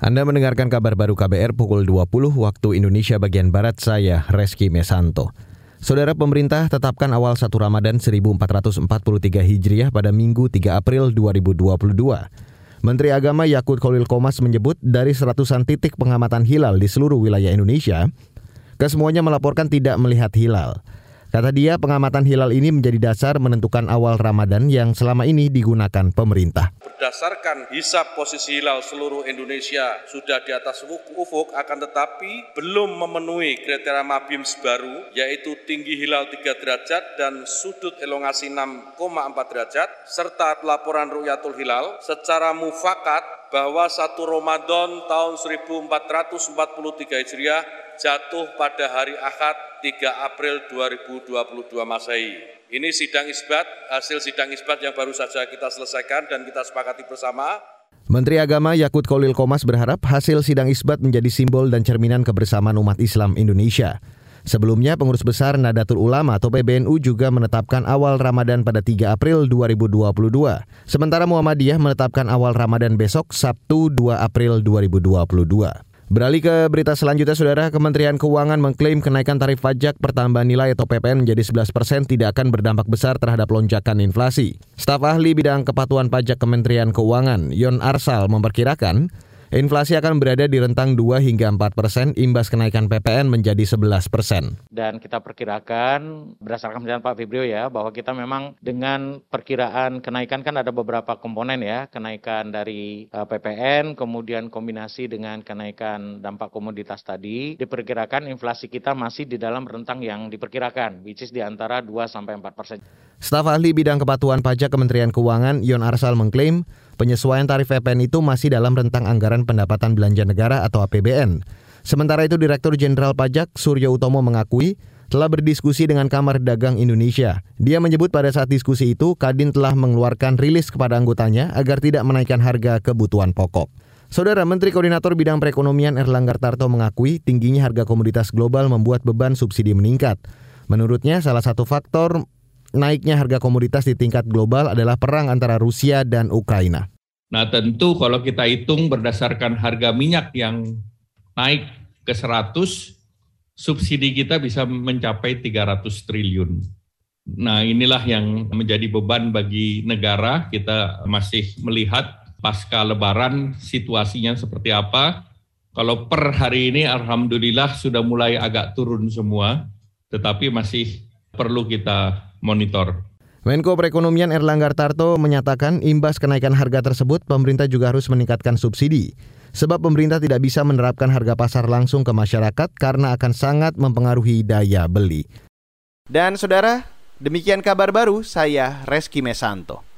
Anda mendengarkan kabar baru KBR pukul 20 waktu Indonesia bagian Barat, saya Reski Mesanto. Saudara pemerintah tetapkan awal 1 Ramadan 1443 Hijriah pada Minggu 3 April 2022. Menteri Agama Yakut Khalil Komas menyebut dari seratusan titik pengamatan hilal di seluruh wilayah Indonesia, kesemuanya melaporkan tidak melihat hilal. Kata dia, pengamatan hilal ini menjadi dasar menentukan awal Ramadan yang selama ini digunakan pemerintah. Berdasarkan hisap posisi hilal seluruh Indonesia sudah di atas ufuk, akan tetapi belum memenuhi kriteria Mabims baru, yaitu tinggi hilal 3 derajat dan sudut elongasi 6,4 derajat, serta pelaporan Rukyatul Hilal secara mufakat bahwa satu Ramadan tahun 1443 Hijriah jatuh pada hari Ahad 3 April 2022 Masehi. Ini sidang isbat, hasil sidang isbat yang baru saja kita selesaikan dan kita sepakati bersama. Menteri Agama Yakut Kolil Komas berharap hasil sidang isbat menjadi simbol dan cerminan kebersamaan umat Islam Indonesia. Sebelumnya, pengurus besar Nadatul Ulama atau PBNU juga menetapkan awal Ramadan pada 3 April 2022. Sementara Muhammadiyah menetapkan awal Ramadan besok Sabtu 2 April 2022. Beralih ke berita selanjutnya, Saudara, Kementerian Keuangan mengklaim kenaikan tarif pajak pertambahan nilai atau PPN menjadi 11 persen tidak akan berdampak besar terhadap lonjakan inflasi. Staf ahli bidang kepatuhan pajak Kementerian Keuangan, Yon Arsal, memperkirakan Inflasi akan berada di rentang 2 hingga 4 persen, imbas kenaikan PPN menjadi 11 persen. Dan kita perkirakan berdasarkan penjelasan Pak Fibrio ya, bahwa kita memang dengan perkiraan kenaikan kan ada beberapa komponen ya, kenaikan dari eh, PPN, kemudian kombinasi dengan kenaikan dampak komoditas tadi, diperkirakan inflasi kita masih di dalam rentang yang diperkirakan, which is di antara 2 sampai 4 persen. Staf ahli bidang kepatuhan pajak Kementerian Keuangan, Yon Arsal mengklaim, Penyesuaian tarif PPN itu masih dalam rentang anggaran pendapatan belanja negara atau APBN. Sementara itu Direktur Jenderal Pajak Suryo Utomo mengakui telah berdiskusi dengan Kamar Dagang Indonesia. Dia menyebut pada saat diskusi itu Kadin telah mengeluarkan rilis kepada anggotanya agar tidak menaikkan harga kebutuhan pokok. Saudara Menteri Koordinator Bidang Perekonomian Erlangga Tarto mengakui tingginya harga komoditas global membuat beban subsidi meningkat. Menurutnya salah satu faktor naiknya harga komoditas di tingkat global adalah perang antara Rusia dan Ukraina. Nah tentu kalau kita hitung berdasarkan harga minyak yang naik ke 100, subsidi kita bisa mencapai 300 triliun. Nah inilah yang menjadi beban bagi negara. Kita masih melihat pasca lebaran situasinya seperti apa. Kalau per hari ini alhamdulillah sudah mulai agak turun semua, tetapi masih perlu kita monitor. Menko Perekonomian Erlangga Tarto menyatakan imbas kenaikan harga tersebut pemerintah juga harus meningkatkan subsidi. Sebab pemerintah tidak bisa menerapkan harga pasar langsung ke masyarakat karena akan sangat mempengaruhi daya beli. Dan saudara, demikian kabar baru saya Reski Mesanto.